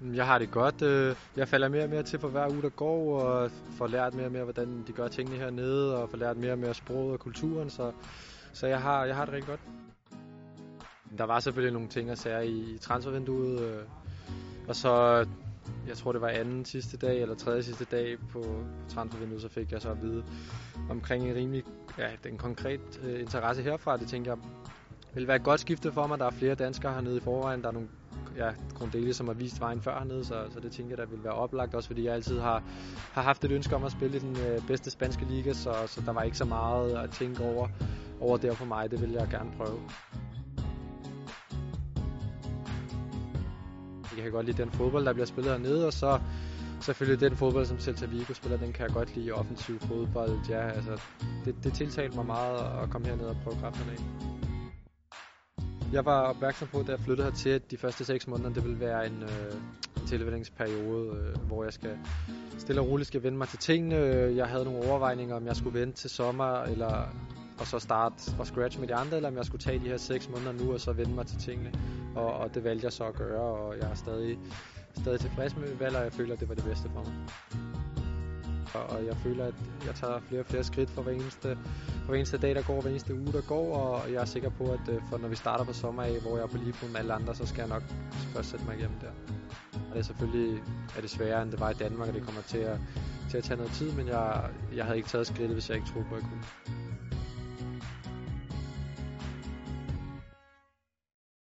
Jeg har det godt. Øh. Jeg falder mere og mere til for hver uge, der går, og får lært mere og mere, hvordan de gør tingene hernede, og får lært mere og mere sproget og kulturen, så, så jeg, har, jeg har det rigtig godt. Der var selvfølgelig nogle ting at sære i transfervinduet, øh. og så, jeg tror det var anden sidste dag, eller tredje sidste dag på transfervinduet, så fik jeg så at vide omkring en rimelig, ja, den konkret øh, interesse herfra. Det tænker jeg vil være et godt skifte for mig. Der er flere danskere hernede i forvejen. Der er nogle ja, Grundele, som har vist vejen før hernede, så, så det tænker jeg, der vil være oplagt, også fordi jeg altid har, har haft et ønske om at spille i den øh, bedste spanske liga, så, så der var ikke så meget at tænke over, over der for mig. Det vil jeg gerne prøve. Jeg kan godt lide den fodbold, der bliver spillet hernede, og så selvfølgelig den fodbold, som Celta Vigo spiller, den kan jeg godt lide. Offensiv fodbold, ja, altså, det, det tiltalte mig meget at komme herned og prøve kræfterne af. Jeg var opmærksom på, da jeg flyttede hertil, at de første 6 måneder, det vil være en, øh, en tilvændingsperiode, øh, hvor jeg skal stille og roligt skal vende mig til tingene. Jeg havde nogle overvejninger, om jeg skulle vente til sommer, eller og så starte fra scratch med de andre, eller om jeg skulle tage de her 6 måneder nu, og så vende mig til tingene. Og, og det valgte jeg så at gøre, og jeg er stadig, stadig tilfreds med valget, og jeg føler, at det var det bedste for mig og jeg føler, at jeg tager flere og flere skridt for hver eneste, for hver eneste dag, der går, hver eneste uge, der går, og jeg er sikker på, at øh, for når vi starter på sommer af, hvor jeg er på lige med alle andre, så skal jeg nok først sætte mig igennem der. Og det er selvfølgelig er det sværere, end det var i Danmark, og det kommer til at, til at tage noget tid, men jeg, jeg havde ikke taget skridtet, hvis jeg ikke troede på, at jeg kunne.